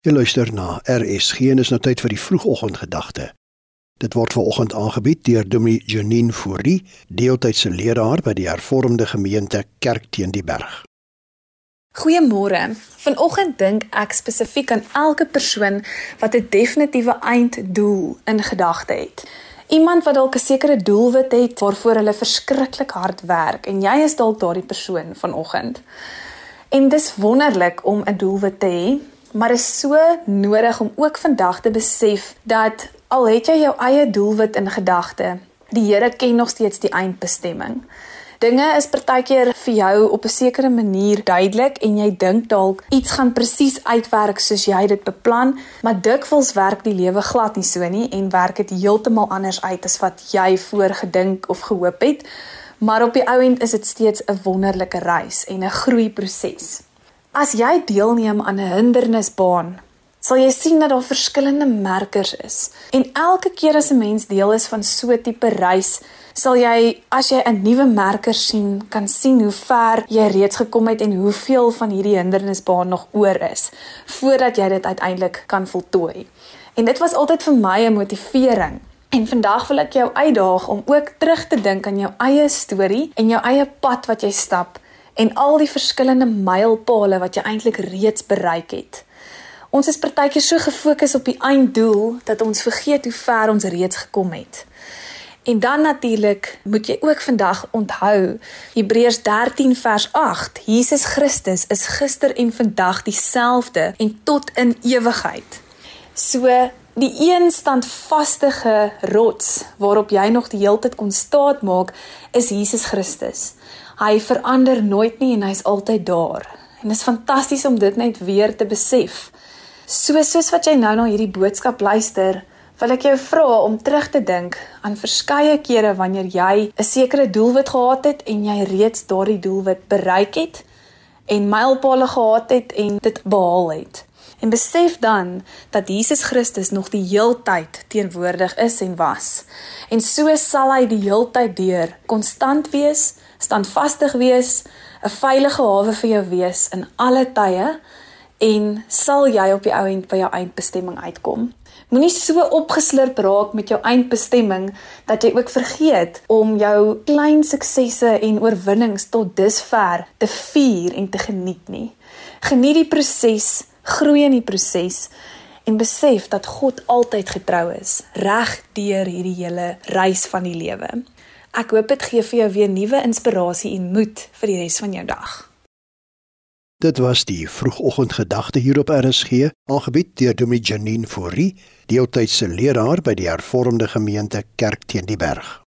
Jy luister na RSG is nou tyd vir die vroegoggendgedagte. Dit word veraloggend aangebied deur Dominee Janine Fourie, deeltydse leraar by die Hervormde Gemeente Kerk teen die Berg. Goeiemôre. Vanoggend dink ek spesifiek aan elke persoon wat 'n definitiewe einddoel in gedagte het. Iemand wat dalk 'n sekere doelwit het waarvoor hulle verskriklik hard werk en jy is dalk daardie persoon vanoggend. En dis wonderlik om 'n doelwit te hê, Maar is so nodig om ook vandag te besef dat al het jy jou eie doelwit in gedagte, die Here ken nog steeds die eindbestemming. Dinge is partykeer vir jou op 'n sekere manier duidelik en jy dink dalk iets gaan presies uitwerk soos jy dit beplan, maar dikwels werk die lewe glad nie so nie en werk dit heeltemal anders uit as wat jy voorgedink of gehoop het. Maar op die ou end is dit steeds 'n wonderlike reis en 'n groeiproses. As jy deelneem aan 'n hindernisbaan, sal jy sien dat daar verskillende merkers is. En elke keer as 'n mens deel is van so 'n tipe reis, sal jy as jy 'n nuwe merker sien, kan sien hoe ver jy reeds gekom het en hoeveel van hierdie hindernisbaan nog oor is voordat jy dit uiteindelik kan voltooi. En dit was altyd vir my 'n motivering. En vandag wil ek jou uitdaag om ook terug te dink aan jou eie storie en jou eie pad wat jy stap en al die verskillende mylpale wat jy eintlik reeds bereik het. Ons is partykeer so gefokus op die einddoel dat ons vergeet hoe ver ons reeds gekom het. En dan natuurlik moet jy ook vandag onthou Hebreërs 13 vers 8. Jesus Christus is gister en vandag dieselfde en tot in ewigheid. So die een standvaste rots waarop jy nog die hele tyd kon staat maak is Jesus Christus. Hy verander nooit nie en hy's altyd daar. En dit is fantasties om dit net weer te besef. So soos wat jy nou na hierdie boodskap luister, wil ek jou vra om terug te dink aan verskeie kere wanneer jy 'n sekere doelwit gehad het en jy reeds daardie doelwit bereik het en mylpale gehad het en dit behaal het. En besef dan dat Jesus Christus nog die heeltyd teenwoordig is en was. En so sal hy die heeltyd deur konstant wees standvastig wees, 'n veilige hawe vir jou wees in alle tye en sal jy op die ou end by jou eindbestemming uitkom. Moenie so opgeslurp raak met jou eindbestemming dat jy ook vergeet om jou klein suksesse en oorwinnings tot dusver te vier en te geniet nie. Geniet die proses, groei in die proses en besef dat God altyd getrou is reg deur hierdie hele reis van die lewe. Ek hoop dit gee vir jou weer nuwe inspirasie en moed vir die res van jou dag. Dit was die vroegoggendgedagte hier op RSG, aangebied deur Dominee Janine Fourie, deeltydse leraar by die Hervormde Gemeente Kerk teen die Berg.